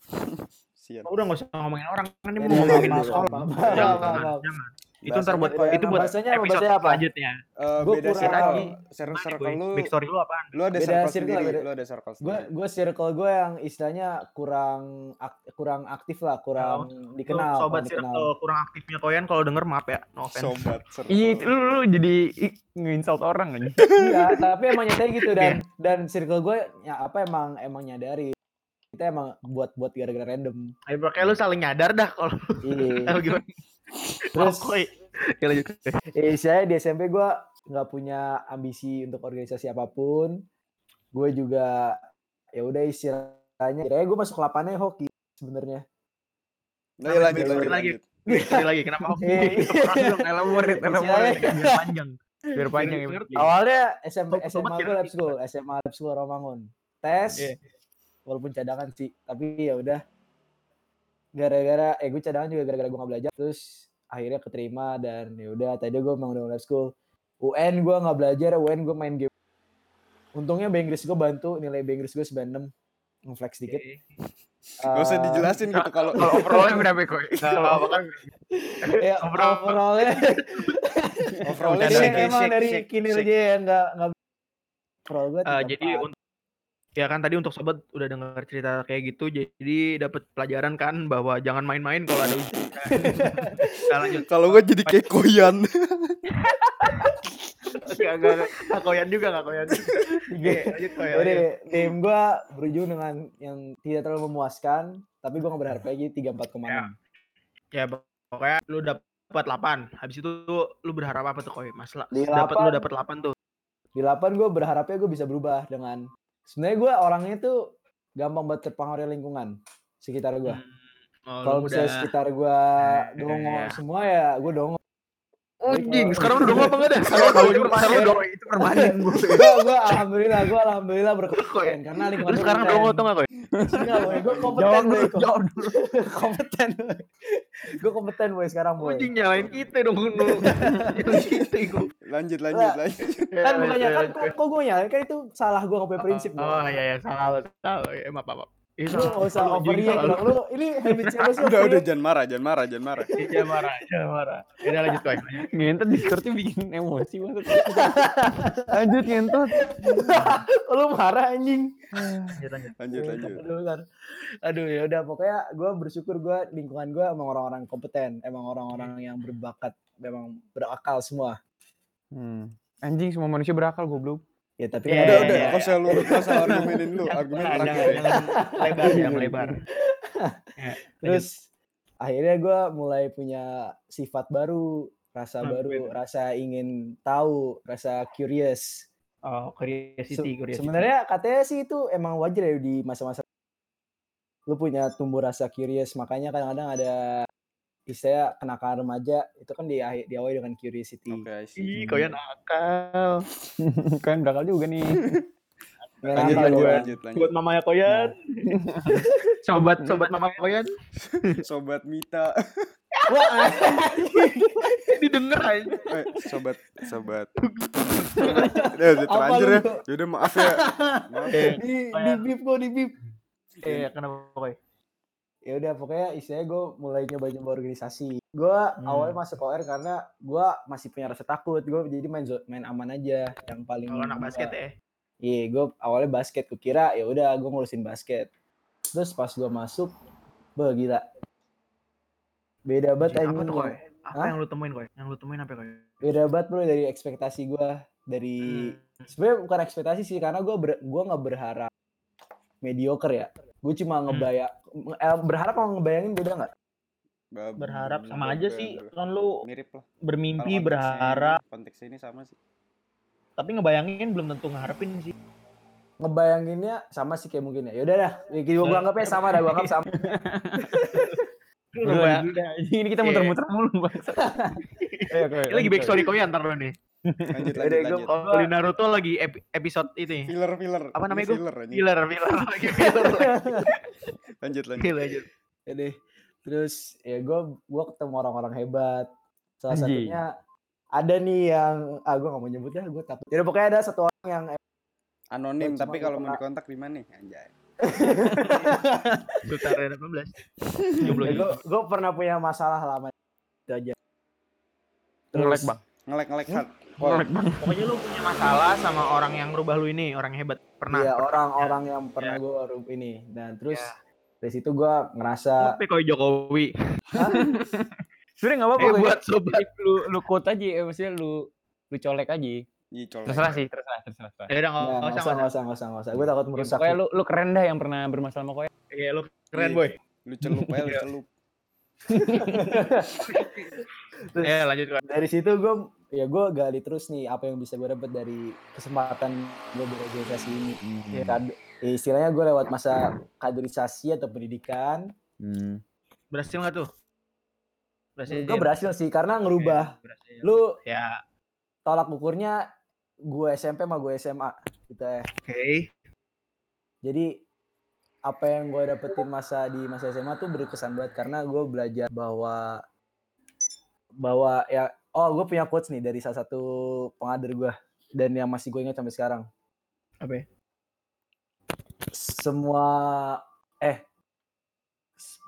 Sian. udah nggak usah ngomongin orang kan ini Ya mau udah, ngomongin jangan maaf. jangan itu ntar buat ya? itu buat Bahasanya apa? episode Bahasanya apa? selanjutnya Eh, Gua beda kurang- circle. Gimana Circle, gue? circle lu, Big story lu apaan? lu ada Beda circle circle, sendiri. beda- Lu ada circle gue sendiri. gue circle gue yang istilahnya kurang ak- kurang aktif lah kurang dikenal Lu sobat dikenal. circle kurang aktifnya koyan kalau denger maaf ya, no offense. Sobat circle. Iya, itu lu, lu jadi ih, nge-insult orang aja. iya tapi emang nyatanya gitu dan dan circle gue ya apa emang emang nyadari kita emang buat buat gara-gara random Ayo kayak lu saling nyadar dah kalau iya kalau gimana. terus. Ya lanjut. eh saya di SMP gue nggak punya ambisi untuk organisasi apa pun gue juga ya udah istilahnya kira gue masuk lapannya hoki sebenarnya Nah, ya lanjut, Big story lanjut, lagi. lanjut. Sekali lagi kenapa oke? Iya. Langsung elaborate, elaborate. Panjang. Biar panjang ya. Awalnya SMP SMA gue lab school SMA lab school Romangun tes Iya. Walaupun cadangan sih tapi ya udah. Gara-gara eh gue cadangan juga gara-gara gue nggak belajar terus akhirnya keterima dan ya udah tadi gue emang udah school. UN gue nggak belajar UN gue main game. Untungnya bahasa Inggris gue bantu nilai bahasa Inggris gue 96 ngeflex dikit. Gak usah Eh, dijelasin gitu kalau Kalau overallnya berapa, Koy? Kalau apa kan. Ya Overall- overallnya. Overallnya emang dari kinerja yang nggak nggak overall gue Eh, jadi untuk ya kan tadi untuk sobat udah dengar cerita kayak gitu jadi dapat pelajaran kan bahwa jangan main-main kalau ada ujian. Nah, lanjut. Kalau gue jadi kayak koyan. Enggak koyan juga enggak koyan. Oke, lanjut koyan. Jadi tim gue berujung dengan yang tidak terlalu memuaskan, tapi gue nggak berharap lagi tiga empat koma enam. Ya pokoknya lu dapat 8. Habis itu lu berharap apa tuh koy? Mas Di dapat lu 8. dapat 8 tuh. Di delapan gue berharapnya gue bisa berubah dengan sebenarnya gue orangnya tuh gampang banget terpengaruh lingkungan sekitar gue. Oh, Kalau misalnya sekitar gue Ya, dongo ya. semua ya gue dongo. Anjing, sekarang udah apa enggak dah? Kalau Kalau itu lu permanen, sekarang Koy. Itu permanen. gue. gue gue alhamdulillah gue alhamdulillah berkompeten karena lingkungan lu sekarang dongo tuh enggak koy? Enggak, boy. Gue kompeten, Jawab boy. dulu, jawab dulu. kompeten. Gue kompeten, boy, sekarang, boy. Anjing nyalain kita dong lu. Gua. Lanjut, lanjut, lanjut. Kan bukannya, kan kok, gue nyalain, kan itu salah gue nggak punya prinsip, boy. Oh iya iya salah salah. Ya, maaf maaf. Itu Lu nggak usah overreact dong. Lu ini habit siapa sih? udah udah jangan marah jangan marah jangan marah lu. Jangan marah, jangan marah. Udah lanjut koi. Ngentot Discordnya bikin emosi banget. Lanjut ngentot. Lu marah anjing. Lanjut lanjut. lanjut lanjut Aduh, bentar. Aduh ya udah pokoknya gue bersyukur gue lingkungan gue emang orang-orang kompeten, emang orang-orang yang berbakat, memang berakal semua. Hmm. Anjing semua manusia berakal goblok. Ya tapi Iya, kan udah ada- udah iya, kau usah lu kau usah argumenin lu argumen terakhir jangan, ya. jangan lebar, jangan lebar. Ya, Terus akhirnya gue mulai punya sifat baru, rasa Hmm, baru, beda. rasa ingin tahu, rasa curious. Oh, curiosity, curiosity. Sebenarnya katanya sih itu emang wajar ya di masa-masa lu punya tumbuh rasa curious, makanya kadang-kadang ada istilah kenakalan remaja itu kan di diawali dengan curiosity. oke. Ih, kau ya nakal. Kalian berakal juga nih. Lanjut nakal lanjut gua. lanjut lanjut Buat mamanya Koyan. sobat sobat mama Koyan. sobat Mita Wah, Didengar aja. eh sobat sobat udah udah terlanjur ya yaudah maaf ya maaf Eh, di di bip kok di bip. eh kenapa Koy? Ya udah pokoknya istilahnya gue mulai nyoba-nyoba organisasi. Gue awalnya masuk OR karena gue masih punya rasa takut. Gue jadi main main aman aja. Yang paling Kalau anak basket ya. Iya, gue awalnya basket. Gue kira ya udah gue ngurusin basket. Terus pas gue masuk, bah gila. Beda banget Apa tuh? Apa Hah? yang lu temuin Koy? Yang lu temuin apa Koy? Beda banget bro dari ekspektasi gue. Dari Hmm. sebenarnya bukan ekspektasi sih karena gue ber, gua nggak berharap mediocre ya. Gue cuma Hmm. ngebayang eh, berharap kalau ngebayangin beda nggak? Berharap sama aja sih. Kan lu mirip lah bermimpi, berharap, konteksnya ini sama sih tapi ngebayangin belum tentu ngarepin sih. ngebayanginnya sama sih kayak mungkin ya. Yaudah dah, ya, gue anggapnya sama dah, gue anggap sama. Udah. Anjing, Ini kita Iya. muter-muter mulu Ini lagi lanjut, back Koy. story Koy ntar lu nih. Lanjut lanjut gua- lanjut Kalau di Naruto lagi epi- episode itu ya. filler filler Apa Ini namanya gua? filler. Filler, filler lagi filler. lanjut lanjut. Ya deh. Terus ya gue gua ketemu orang-orang hebat. Salah Anjing. satunya ada nih yang ah gue gak mau nyebut ya, gue takut. Jadi pokoknya ada satu orang yang anonim Gua tapi kalau mau dikontak di mana nih anjay Sultan 18. Jomblo ya, gue gue pernah punya masalah lama itu aja. Ngelek, Bang. ngelek ngelek Hmm? hard Bang. Pokoknya lu punya masalah sama orang yang rubah lu ini, orang yang hebat. Pernah. Iya orang-orang yang pernah gue ini dan terus dari situ gue ngerasa Tapi Koy Jokowi. Sebenernya nggak apa-apa. Eh buat sobat. lu lu quote aja, eh, maksudnya lu lu colek aja. Colek. Terserah sih, terserah, terserah. terserah. Ya udah ya, enggak nggak usah. usah nggak nggak usah nggak usah nggak usah gue takut Ya, merusak pokoknya lu lu keren dah yang pernah bermasalah sama kowe. Iya, lu keren, Iya. boy. lu celup aja lu Iya. celup Terus Ya, lanjut dari situ gue ya gue gali terus nih apa yang bisa gue dapat dari kesempatan gue berorganisasi ini ya, kad- ya, istilahnya gue lewat masa kaderisasi atau pendidikan Hmm. Berhasil enggak tuh? Berhasil. gue berhasil sih karena ngerubah Iya, berhasil. lu Ya, tolak ukurnya gue SMP sama gue SMA gitu ya oke. jadi apa yang gue dapetin masa di masa SMA tuh berkesan banget karena gue belajar bahwa bahwa ya oh gue punya quotes nih dari salah satu pengader gue dan yang masih gue ingat sampai sekarang Apa ya? semua eh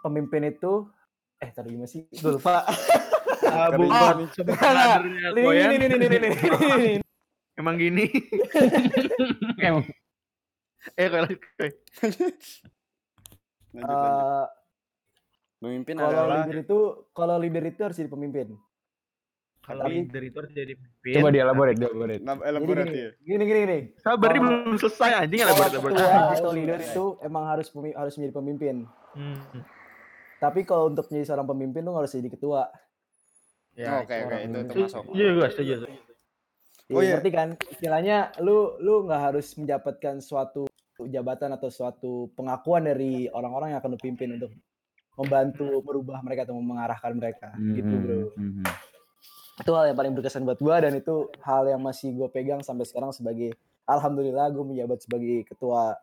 pemimpin itu eh tadi gimana sih gue lupa Ah, Kering bukan. banget. Sobat kadernya ini Koyan. ini ini ini ini ini ini Emang gini. Emang Eh, lanjut Eh, memimpin kalau adalah leader itu kalau leader itu harus jadi pemimpin Kalau Tapi- leader itu harus jadi pemimpin. coba dia elaborate, dia elaborate. Nah, Jadi elaborate gini, ya gini gini gini Sabar nih Kalau- belum selesai anjing kalau elaborate ketua elaborate. atau leader itu emang harus harus menjadi pemimpin Hmm. tapi kalau untuk menjadi seorang pemimpin lu nggak harus jadi ketua Ya, oke oke orang itu termasuk Iya, gue setuju. setuju. Ya, Oh, iya. ngerti kan istilahnya lu lu nggak harus mendapatkan suatu jabatan atau suatu pengakuan dari orang-orang yang akan lu pimpin untuk membantu merubah mereka atau mengarahkan mereka gitu bro Mhm. Itu hal yang paling berkesan buat gua dan itu hal yang masih gue pegang sampai sekarang sebagai alhamdulillah gue menjabat sebagai ketua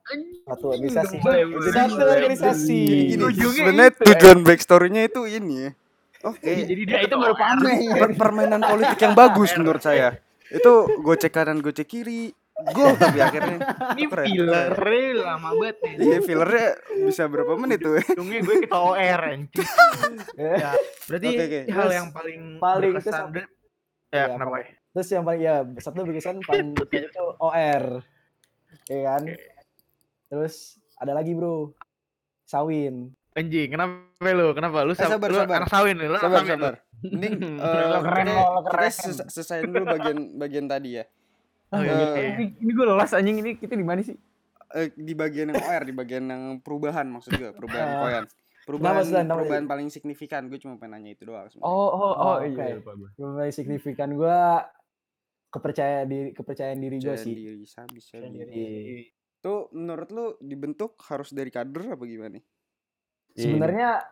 satu organisasi. Satu organisasi. Sebenarnya itu, tujuan backstorynya itu ini ya. Oke. Jadi dia itu baru per- permainan politik yang bagus menurut saya. Itu gocek kanan gocek kiri gol tapi akhirnya Ini Keren, filler lama banget nih. iya fillernya bisa berapa menit tuh Ujungnya gue kita OR anjing. ya, berarti Oke, oke. hal Terus yang paling paling berkesan dan- Iya, ya kenapa? ya? Terus yang paling ya satu berkesan paling itu OR. Iya kan? Terus ada lagi, Bro. Sawin. Anjing, kenapa lu? Kenapa lu, Eh, sab- sabar, lu sabar. anak sawin lu, sabar sabar ini eh, keren kita, kita keren. ses- selesaiin dulu bagian bagian tadi ya Oh, iya, Eh, iya. ini, ini gue lelas anjing ini kita di mana sih? Eh, di bagian yang OR di bagian yang perubahan maksud gue perubahan Ah. koyan perubahan Slan? Kenapa, perubahan paling signifikan gue cuma pengen nanya itu doang sebenarnya. Oh, oh, oh, Oh, iya lupa gue. Yang paling signifikan gua kepercayaan diri kepercayaan diri gue sih. diri bisa bisa diri. tuh menurut lu dibentuk harus dari kader apa gimana Sebenarnya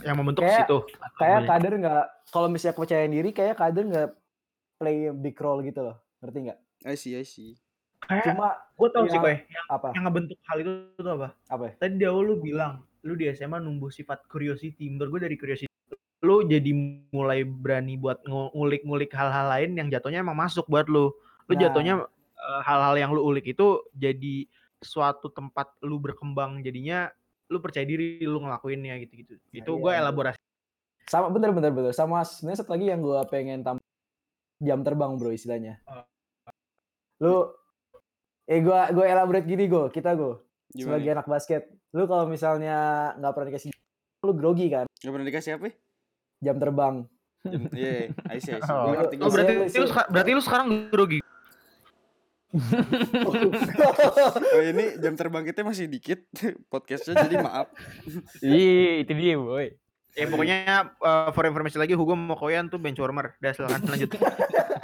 yang membentuk Kayak- situ. kayak Iya. kader nggak kalau misalnya kepercayaan diri kayak kader nggak play a big role gitu loh. Ngerti nggak? I see I see Kayak Cuma gue tau sih koy, yang, apa? yang ngebentuk hal itu tuh apa? Apa ya? Tadi di awal lu bilang, lu di SMA numbuh sifat curiosity. Menurut gue dari curiosity, lu jadi mulai berani buat ngu- ngulik-ngulik hal-hal lain yang jatuhnya emang masuk buat lu. Lu Nah. jatuhnya eh, hal-hal yang lu ulik itu jadi suatu tempat lu berkembang jadinya lu percaya diri lu ngelakuinnya gitu-gitu. Itu iya, gue bener. elaborasi. Sama bener bener bener. Sama sebenarnya satu lagi yang gua pengen tambah jam terbang bro istilahnya. Oh. Lu eh gua gua elaborate gini go kita go gimana sebagai anak basket. Lu kalau misalnya nggak pernah dikasih lu grogi kan Gak pernah dikasih apa ya? jam terbang. Iya, I see, I see. Oh. Ngerti, Oh, berarti, Iya, lu, berarti lu sekarang grogi. Oh, ini jam terbang kita masih dikit podcastnya jadi maaf. Iya, itu dia, boy. Ya pokoknya eh, for informasi lagi Hugo mau koyan tuh bench warmer. Udah silakan lanjut.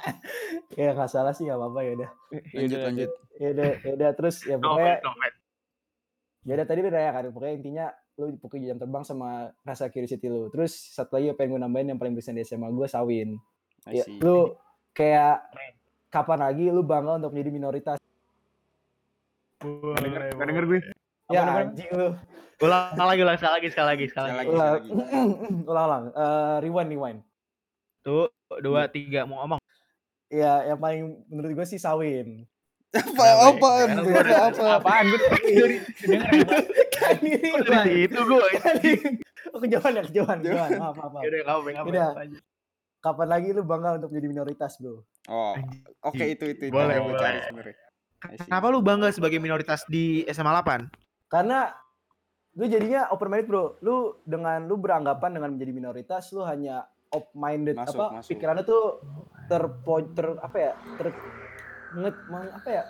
ya nggak salah sih nggak apa-apa ya udah. Lanjut lanjut. Ya udah ya udah terus ya No pokoknya no fight. ya udah tadi udah ya kan pokoknya intinya lu pokoknya jam terbang sama rasa curiosity lu. Terus satu lagi yang pengen gue nambahin yang paling berkesan di SMA gue sawin. Ya, lu kayak kapan lagi lu bangga untuk menjadi minoritas? Gak denger, gak denger gue. Ya Apa anjing lu. Ulang lagi, ulang sekali lagi, sekali lagi, sekali lagi. lagi. Ulang, ulang-ulang. Eh, rewind, rewind. Tuh, dua, tiga, mau ngomong. Ya, yang paling menurut gue sih sawin. Apa apa beda udah- apa? Apaan gue dari denger kan ini Dari itu gue. Kan ini- Oh, kejauhan ya, kejauhan, kejauhan. Maaf, maaf, nggak Udah. apa-apa. Kapan lagi lu bangga untuk menjadi minoritas, bro? Oh, oke itu itu itu Boleh, yang gue cari boleh. sebenarnya. Kenapa lu bangga sebagai minoritas di SMA 8? Karena lu jadinya open minded, bro. Lu dengan lu beranggapan dengan menjadi minoritas, lu hanya open minded Masuk, apa masuk. pikirannya tuh terpo ter apa ya? Ter nge, meng- apa ya?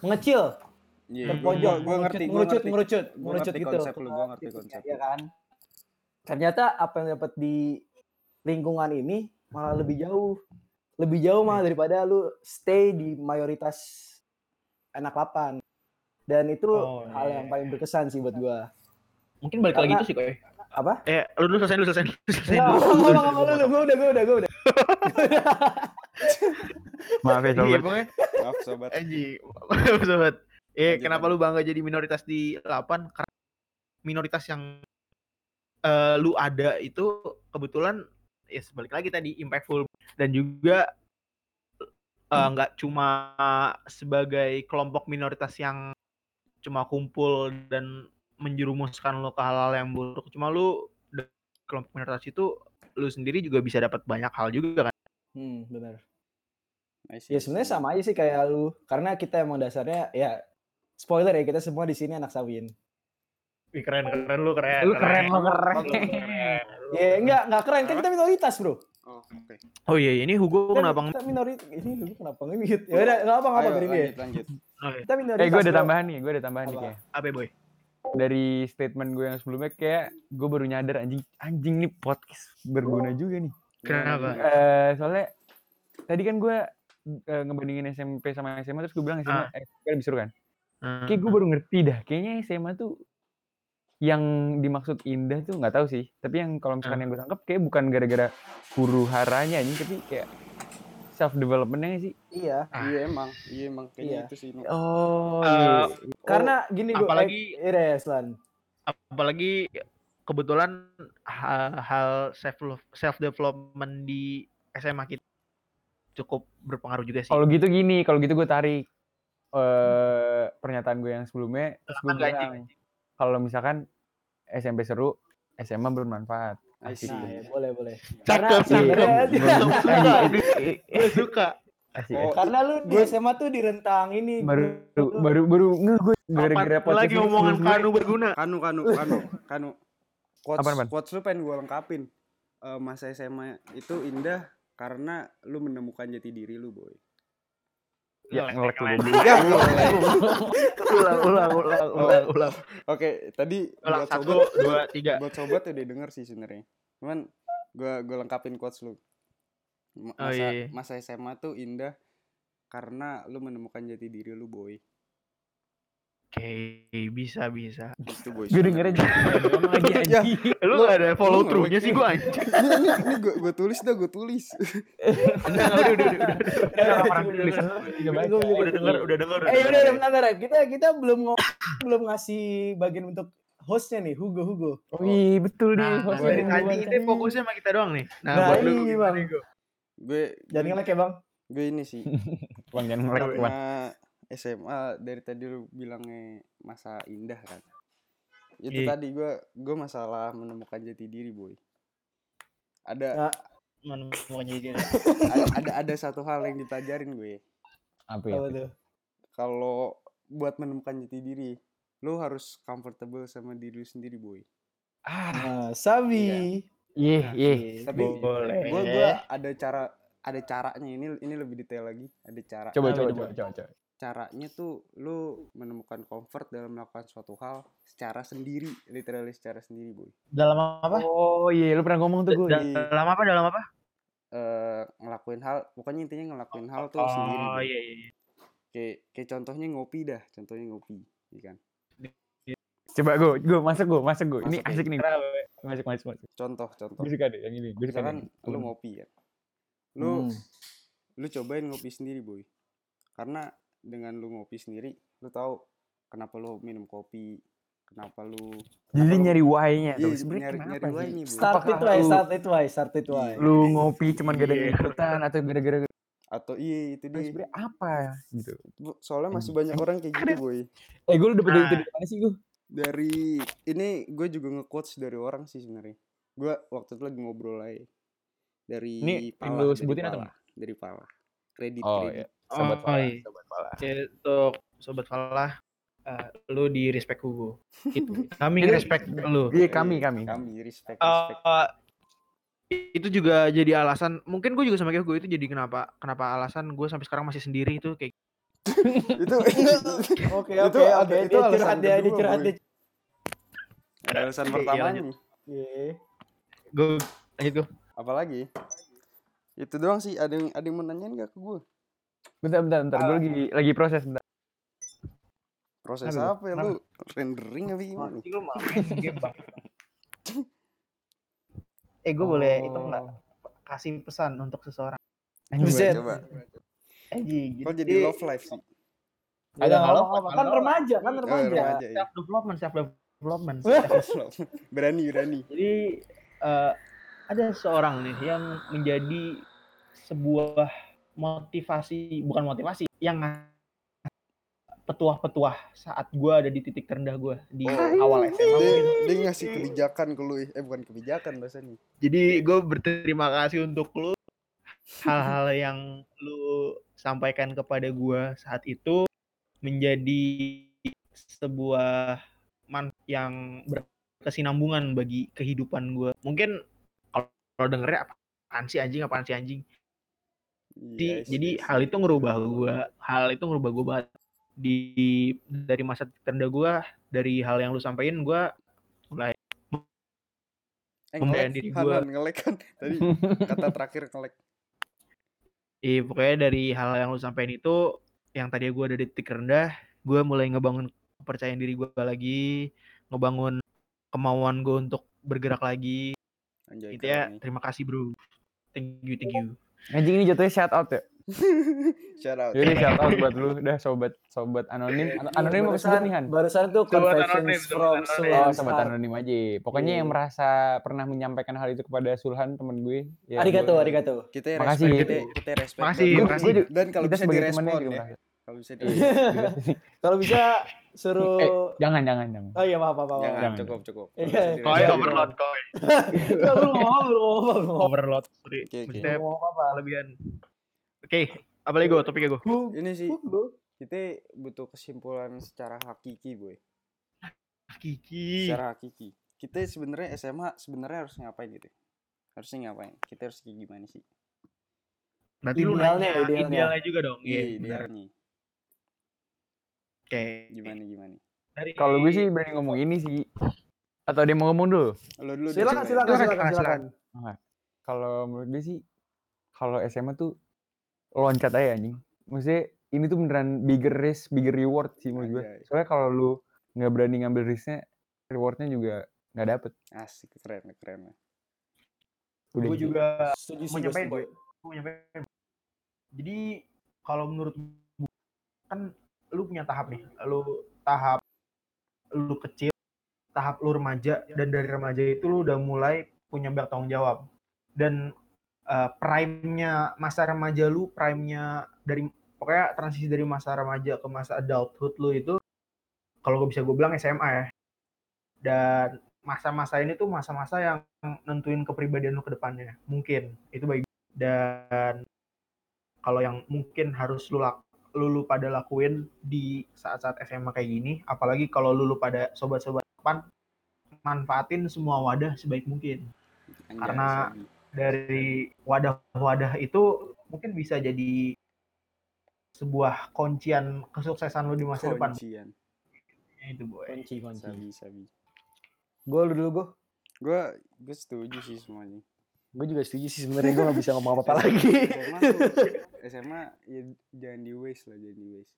Mengecil, Iya, terpojok, gue ngerti, mengerucut, ngerti. mengerucut, Gua mengerucut ngerti gitu. konsep lu, gua ngerti Gitu, konsep ya kan? Ternyata apa yang dapat di lingkungan ini malah lebih jauh. Lebih jauh malah daripada lu stay di mayoritas anak lapan. Dan itu Oh, hal iya. yang paling berkesan sih buat gua. Mungkin balik lagi Karena- itu sih, Koy. Apa? Eh, lu dulu selesai, lu selesai, lu selesai. Nggak, nggak, nggak, gua udah, gua udah, gua udah. Maaf ya, Iya, sobat. pokoknya Maaf sobat. Anjing, sobat. Eh, kenapa lu bangga jadi minoritas di 8? Karena minoritas yang eh, lu ada itu kebetulan ya sebalik lagi tadi impactful dan juga eh, nggak cuma sebagai kelompok minoritas yang cuma kumpul dan menjerumuskan lu ke hal-hal yang buruk. Cuma lu de- kelompok minoritas itu lu sendiri juga bisa dapat banyak hal juga kan. Hmm, benar. Ya sebenarnya sama aja sih kayak lu. Karena kita emang dasarnya ya spoiler ya kita semua di sini anak sawin. Wih, keren, keren lu keren. Lu keren, lu keren. Ya enggak enggak keren kan kita minoritas, Bro. Oh, oke. Oh iya, ini Hugo Kan kenapa kita minoritas ini lu kenapa nge-mute? Ya udah enggak apa enggak apa Ayo, biarin dia. lanjut lanjut. Kita minoritas. Eh, gue ada Bro. tambahan nih, gue ada tambahan nih Apa? kayak. apa boy? Dari statement gue yang sebelumnya kayak gue baru nyadar anjing anjing nih podcast berguna juga nih. Kenapa? Eh soalnya tadi kan gue eh, ngebandingin SMP sama SMA terus gue bilang SMA Ah. eh, kan lebih seru kan. Hmm. Kayak gue baru ngerti dah. Kayaknya SMA tuh yang dimaksud indah tuh nggak tahu sih. Tapi yang kalau misalkan Ah. yang gue tangkap kayak bukan gara-gara huru haranya anjing tapi kayak self developmentnya sih. Iya. Ah. Iya emang, iya emang kayaknya Iya. itu sih. Oh, Eh, iya. Karena gini gue apalagi- eh, iya, Slan. apalagi kebetulan hal, hal self self development di SMA kita cukup berpengaruh juga sih. Kalau gitu gini, kalau gitu gue tarik. eh pernyataan gue yang sebelumnya bilang kalau misalkan SMP seru SMA bermanfaat Nah, ya, boleh boleh. Cakep, Karena sebenarnya- Gue suka. asik, Oh, asik. Karena lu di SMA tuh di rentang ini. baru baru baru nge gue gara-gara Apa lagi omongan kanu berguna. Kanu, kanu, kanu, kanu. Quotes, Apaan, quotes lu pengen gue lengkapin. Eh, masa SMA itu indah karena lu menemukan jati diri lu, boy. Ya ngelek goblok. Ya, ulang, ulang, ulang, ulang, ulang. Oke, tadi Ulang buat satu, sobat, dua, tiga. buat sobat udah denger sih sebenarnya. Cuman gua gua lengkapin quotes lu. Ma- Oh, Masa, iya, iya. masa SMA tuh indah karena lu menemukan jati diri lu, boy. Oke, bisa, bisa. Itu boy. gue dengerin lagi Ya. Lu gak ada follow through-nya sih gue anjing. ini ini, gua, gua tulis dah, gua tulis. Enggak, udah, udah, udah, udah. Udah denger, udah denger. Eh udah udah bentar. Kita kita belum belum ngasih bagian untuk hostnya nih, Hugo Hugo. oh iya betul nih Nah, hostnya dari duluan. tadi ini fokusnya sama kita doang nih. Nah, Nah, buat lu iya, gimana? Gue Jangan ngelek ya, Bang. gue ini sih. bang jangan ngelek bang SMA dari tadi lu bilangnya masa indah kan? Itu Iya. tadi gua gua masalah menemukan jati diri boy. Ada Nah. Mana mau jadi ada, ada ada satu hal yang dipelajarin gue. Apa ya? Kalau buat menemukan jati diri lu harus comfortable sama diri lu sendiri boy. Ah. Nah, Sabi. iya iya tapi Boleh. gua gua ada cara ada caranya. Ini ini lebih detail lagi. Ada cara. Coba coba coba coba coba caranya tuh lu menemukan comfort dalam melakukan suatu hal secara sendiri literally secara sendiri boy Dalam apa? oh iya lu pernah ngomong tuh gue Da- Dalam apa? Dalam apa? eh ngelakuin hal pokoknya intinya ngelakuin hal tuh sendiri Oh Boy. iya iya. iya. kayak kayak contohnya ngopi dah contohnya ngopi iya kan coba gue gue masuk gue masuk gue ini asik nih masuk masuk masuk contoh contoh gue suka deh yang ini gue suka nih. lu ngopi ya lu Hmm. lu cobain ngopi sendiri boy karena dengan lu ngopi sendiri lu tahu kenapa lu minum kopi kenapa lu jadi kenapa lu- nyari why-nya Iya, tuh sebenarnya nyari- kenapa nyari why-nya, Boy. Start Apakah it why, lu- start it why, start it why. lu ngopi cuman gara-gara Iya. ikutan atau gara-gara atau iya itu Nah, dia. sebenarnya apa gitu? Soalnya masih Hmm. banyak orang kayak gitu boy eh gue udah dari mana sih gue dari ini gue juga nge-quotes dari orang sih sebenarnya. Gue waktu itu lagi ngobrol aja. Dari Ini Pala, lu dari sebutin atau Pala, dari Pala. Kredit oh kredit. iya sobat Oh, Fala iya. sobat Fala Ya, Untuk sobat Falah, eh, lu di respect Hugo. Gitu. Kami respect lu. iya kami kami kami respect Eh, respect itu juga jadi alasan mungkin gue juga sama kayak gue itu jadi kenapa kenapa alasan gue sampai sekarang masih sendiri itu kayak itu Oke, Itu oke, ada- oke. itu alasan dia, dia curhat dia. alasan pertamanya lanjut. Iya. gue lanjut gue apalagi itu doang sih ada yang ada yang mau nanyain gak ke gue bentar bentar bentar. Gue lagi lagi proses bentar. Proses Aduh, apa ya lu rendering apa gimana? Lu main game bang eh gue boleh itu nggak? Kasih pesan untuk seseorang. Buset. coba Anjing, kok jadi love life sih Ada kalau-. Kan remaja, kan Oh, remaja. remaja, iya. self development self development. Berani berani. Jadi eh, ada seorang nih yang menjadi sebuah motivasi bukan motivasi yang petuah-petuah saat gue ada di titik terendah gue di Oh. awal SMA dia, mungkin. dia ngasih kebijakan ke lu eh bukan kebijakan bahasanya Jadi gue berterima kasih untuk lu hal-hal yang lu sampaikan kepada gue saat itu menjadi sebuah man yang berkesinambungan bagi kehidupan gue. Mungkin kalau kalau dengernya apaan sih anjing apaan sih anjing. Jadi, Iya, jadi iya, hal itu ngerubah gue, hal itu ngerubah gue banget di dari masa terendah gue, dari hal yang lu sampaikan gue mulai eh, membayar ngelek, diri. Han, ngelek kan tadi kata terakhir ngelek Iya pokoknya dari hal yang lu sampaikan itu yang tadi gue ada di titik rendah, gue mulai ngebangun kepercayaan diri gue lagi, ngebangun kemauan gue untuk bergerak lagi. Anjay, Itu ya terima kasih bro. Thank you, thank you. Anjing ini jatuhnya shout out ya shout out Jadi shout out buat lu dah sobat sobat anonim An- anonim apa sebut nih Han Barusan tuh confessions sobat from. Sultan Oh, sobat anonim aja. Pokoknya yang Iya. merasa pernah menyampaikan hal itu kepada Sulhan temen gue. Ya, Arigato, gue- arigato. kita Makasih. respect kita, kita respect Makasih, banget. makasih. dan kalau kita bisa direspon ya. Kalau bisa di Kalau bisa Eh, suruh jangan jangan jangan. Oh iya maaf maaf maaf. Jangan, Jangan. cukup cukup. Iya. Koi overload koi. Enggak, belum ngomong, belum ngomong. Overload. Sorry. Oke, oke. Maksudnya Belum ngomong apa. kelebihan. Oke, apa lagi gue? Topiknya gue. Ini sih Lu kita butuh kesimpulan secara hakiki, boy. Kiki. Secara hakiki. Kita sebenarnya SMA sebenarnya harus ngapain gitu? Harusnya ngapain? Kita harus kayak gimana sih? Berarti lu Idealnya, nanya idealnya. idealnya juga dong. Iya, Iya, benar. idealnya. Oke. Gimana gimana? Dari Kalau gue sih berani ngomong ini sih. Atau dia mau ngomong dulu? Lo dulu silakan silakan Silakan, silakan. Kalau menurut gue sih, kalau SMA tuh loncat aja anjing. Maksudnya ini tuh beneran bigger risk, bigger reward sih menurut gue. Soalnya kalau lu nggak berani ngambil risknya, rewardnya juga nggak dapet. Asik, keren, keren. Udah gue gitu. juga Setuju mau sih gue. Jadi kalau menurut gue kan lu punya tahap nih. Lu tahap lu kecil, tahap lu remaja dan dari remaja itu lu udah mulai punya banyak tanggung jawab. Dan eh, prime-nya masa remaja lu, prime-nya dari pokoknya transisi dari masa remaja ke masa adulthood lu itu kalau gue bisa gue bilang SMA ya. Dan masa-masa ini tuh masa-masa yang nentuin kepribadian lu ke depannya. Mungkin itu baik dan kalau yang mungkin harus lu lak lu, lu pada lakuin di saat-saat SMA kayak gini, apalagi kalau lu, lu pada sobat-sobat depan manfaatin semua wadah sebaik mungkin. Anjay, Karena-. Dari wadah-wadah itu mungkin bisa jadi sebuah kuncian kesuksesan lu di masa depan. Kuncian. Itu boy. kunci kunci Sabi, sabi. gue lu dulu gue Gue gue setuju sih semuanya. Gue juga setuju sih sebenarnya gue gak bisa ngomong apa apa lagi SMA tuh SMA ya jangan di waste lah, jangan di waste.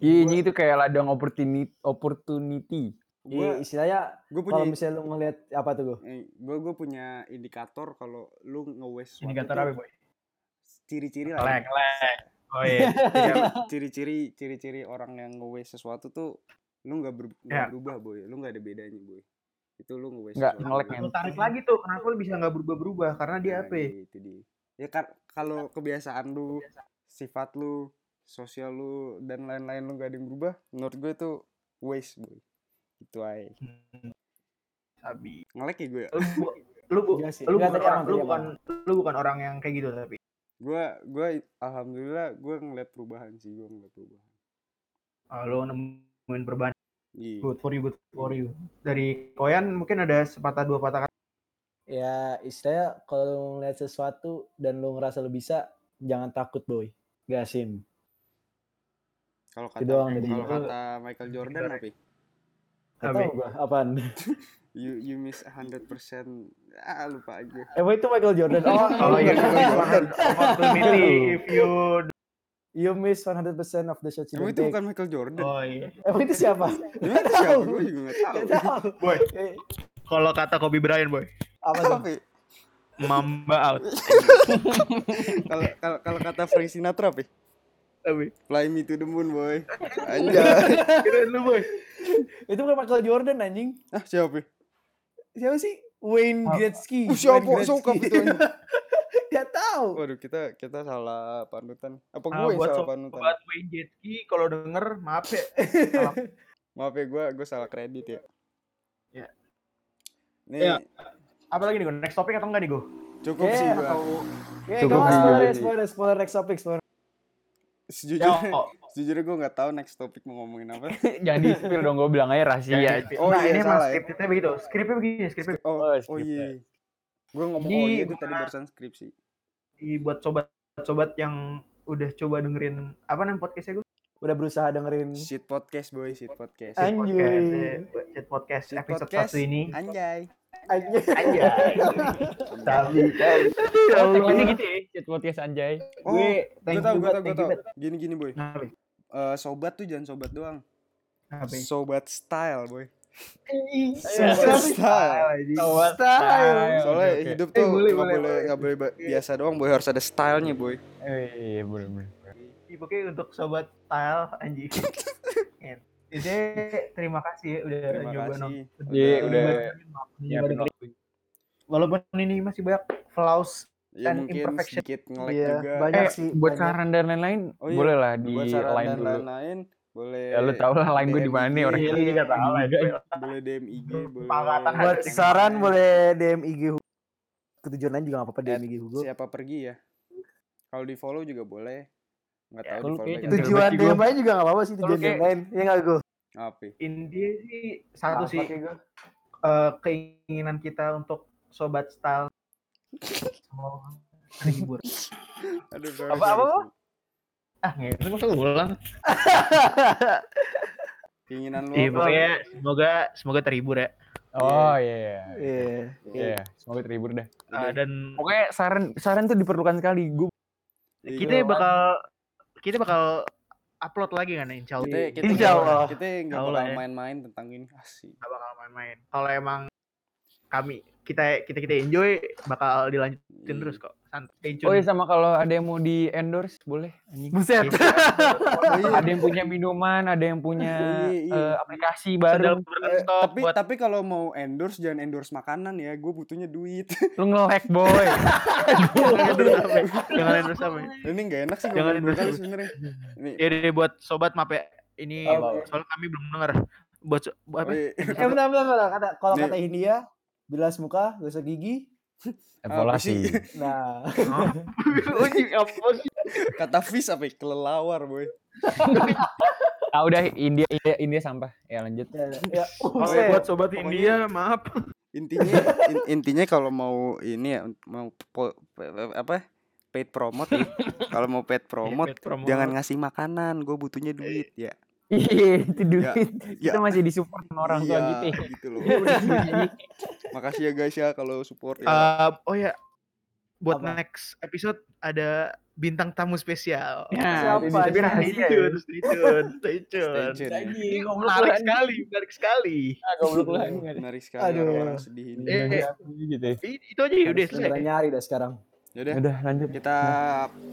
Iya, ini itu kayak ladang opportunity. opportunity. Gue Iya, istilahnya gue punya kalau misalnya lu ngeliat apa tuh gue gue gue punya indikator kalau lu nge-waste Indikator sesuatu apa boy? ciri-ciri lah. Ngelek, ngelek. Oh iya. Iya, ciri-ciri ciri-ciri orang yang nge-waste sesuatu tuh lu nggak ber, Ya. berubah boy lu nggak ada bedanya boy itu lu nge-waste Nggak, ngelek, Lu tarik lagi tuh, kenapa lu bisa nggak berubah-berubah? Karena dia Nah, apa ya? itu dia. Ya kan kalau kebiasaan lu sifat lu sosial lu dan lain-lain lu gak ada yang berubah menurut gue itu waste boy. Itu aja. Hmm. Sabi. ngelek ya gue ya? Lu, bu- lu, bu- Iya lu, Nggak, bukan orang, lu bukan lu bukan orang yang kayak gitu tapi. Gue gue alhamdulillah gue ngeliat perubahan sih gue ngeliat perubahan. Uh, lu nemuin perubahan iya. Good for you good for you. Dari Koyan mungkin ada sepatah dua patah kata. Ya istilahnya kalau lu ngeliat sesuatu dan lu ngerasa lu bisa jangan takut boy. Gasin kalau kata doang kalau kata Michael Jordan apa? Apa? tau gua apaan? You you miss 100% ah lupa aja. Emang itu Michael Jordan? Oh, oh iya. bukan. opportunity if you you miss 100% of the shots you emang itu take bukan Michael Jordan? Oh iya. Emang itu siapa? Emang itu siapa? gue juga gak tahu. Gak tahu. Boy. Kalau kata Kobe Bryant boy. Apa tuh? Ya? Mamba out. Kalau kalau kalau kata Frank Sinatra ya? tapi Fly me to the moon boy. Anjay. Keren lu boy. Itu bukan Michael Jordan anjing. Ah siapa? Siapa sih? Wayne. Gretzky. Uh, siapa? Sokap itu. Gak tahu. Waduh kita kita salah panutan. Apa Ah, gue buat salah sobat panutan? Wayne Jetski kalau denger maaf ya. Maaf ya gue gue salah kredit ya. Ya. nih. Ya. apa lagi nih gue next topik atau enggak nih gue cukup Eh, sih gue atau- Oke, Cukup sih, spoiler, jadi. spoiler, spoiler, next topic, spoiler. sejujurnya oh, sejujurnya gue nggak tahu next topik mau ngomongin apa. Jangan di spill dong, gue bilang aja rahasia. Oh nah iya, ini mas salah ya. skripnya begitu. Skripnya begini skripnya oh Oh, oh skip iya gue ngomong Jadi, oh iya itu tadi barusan skripsi begini buat sobat-sobat yang udah coba dengerin apa namanya podcastnya gue Udah berusaha dengerin shit podcast boy shit podcast Anjay. podcast eh, Chat podcast Shit episode podcast. satu ini anjay Anjay. Anjay. Tapi Oh, tagline-nya gitu ya, chat podcast anjay. oh gue tau you gue tau gue tau banget gini gini boy? Eh, sobat tuh jangan sobat doang sobat style boy Sobat style, anjing. Style. soalnya Oke, oke. hidup Eh, tuh boleh, nggak boleh, boleh boleh. nggak boleh biasa doang boy harus ada stylenya boy Eh, Iya, boleh, boleh. Pokoknya untuk sobat style anjing. Jadi terima kasih ya udah terima nyoba nonton. Iya, udah waktu. Walaupun ini masih banyak flaws Ya and imperfection. sedikit nge-lag Iya, juga. banyak Eh, sih. buat banyak. saran dan lain-lain Oh iya, boleh lah di buat saran line dan dulu. lain-lain boleh Ya lu tau lah line gue di mana nih orang Iya, juga tahu lah. boleh DM IG boleh Buat saran boleh DM IG. Ketujuan lain juga gak apa-apa DM IG Hugo. siapa pergi ya kalau di follow juga boleh nggak tahu di follow Tujuan DM lain juga gak apa-apa sih tujuan DM lain. Iya gak Go? apa ya? Intinya sih satu sih eh, keinginan kita untuk sobat style mau terhibur. Apa- apa? Ah, nggak usah ulang. keinginan lu Iya, pokoknya semoga semoga terhibur ya. Oh iya. Iya. Iya. Iya, semoga terhibur dah. Ah, dan Pokoknya saran saran tuh diperlukan sekali. Gue Iya, kita bakal kita bakal upload lagi kan insya Allah. kita kita Insya Allah. kita nggak bakal ya. main-main tentang ini asik Nggak bakal main-main. Kalau emang kami kita kita kita enjoy bakal dilanjutin terus kok. Santai Oh iya sama kalau ada yang mau di endorse boleh anjing. Buset. Oh, iya. Ada yang punya minuman, ada yang punya Iya, iya. eh, aplikasi baru. berkentok tapi buat tapi kalau mau endorse jangan endorse makanan ya gue butuhnya duit Lu nge-lag boy. jangan endorse apa ya? Jangan endorse apa ya? ini nggak enak sih Jangan endorse dulu. sebenarnya ini Ya buat sobat ya. Ini Apa? soalnya kami belum dengar. Buat apa? oh. Eh bentar bentar bentar. Kata kalau kata India bilas muka, gosok gigi. Evaluasi. Nah, Oh, iya, apa sih? kata fish apa ya? kelelawar boy Ah udah India India India sampah. Ya lanjut. ya, ya. Kalau Buset. buat sobat Pokoknya- India, maaf. intinya in- intinya kalau mau ini ya mau po- apa paid promote ya kalau mau paid promote paid promote. jangan ngasih makanan gue butuhnya duit ya Iya, itu duit. ya. Kita masih disupport sama orang tua Iya, gitu. ya. gitu loh Iya. makasih ya guys ya kalau support ya Eh, oh ya, buat Apa? next episode ada bintang tamu spesial. Nah, Siapa? Tapi bisa stay ya? tune, stay tune, stay tune. ya. Ini menarik sekali, menarik sekali. Ah, goblok lu anjing. menarik sekali Aduh. orang-orang sedih ini Eh, eh. gitu ya. Itu aja ya udah selesai. nyari dah sekarang. Yaudah, Udah lanjut. kita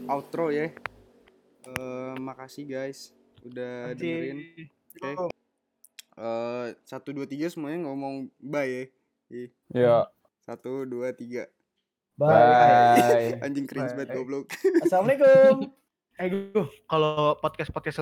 outro ya Eh, makasih guys udah dengerin Oke. Eh, satu dua tiga semuanya ngomong bye ya Ih, Ya. satu dua tiga Bye. Anjing cringe banget goblok Assalamualaikum. Eh, gue kalau podcast-podcast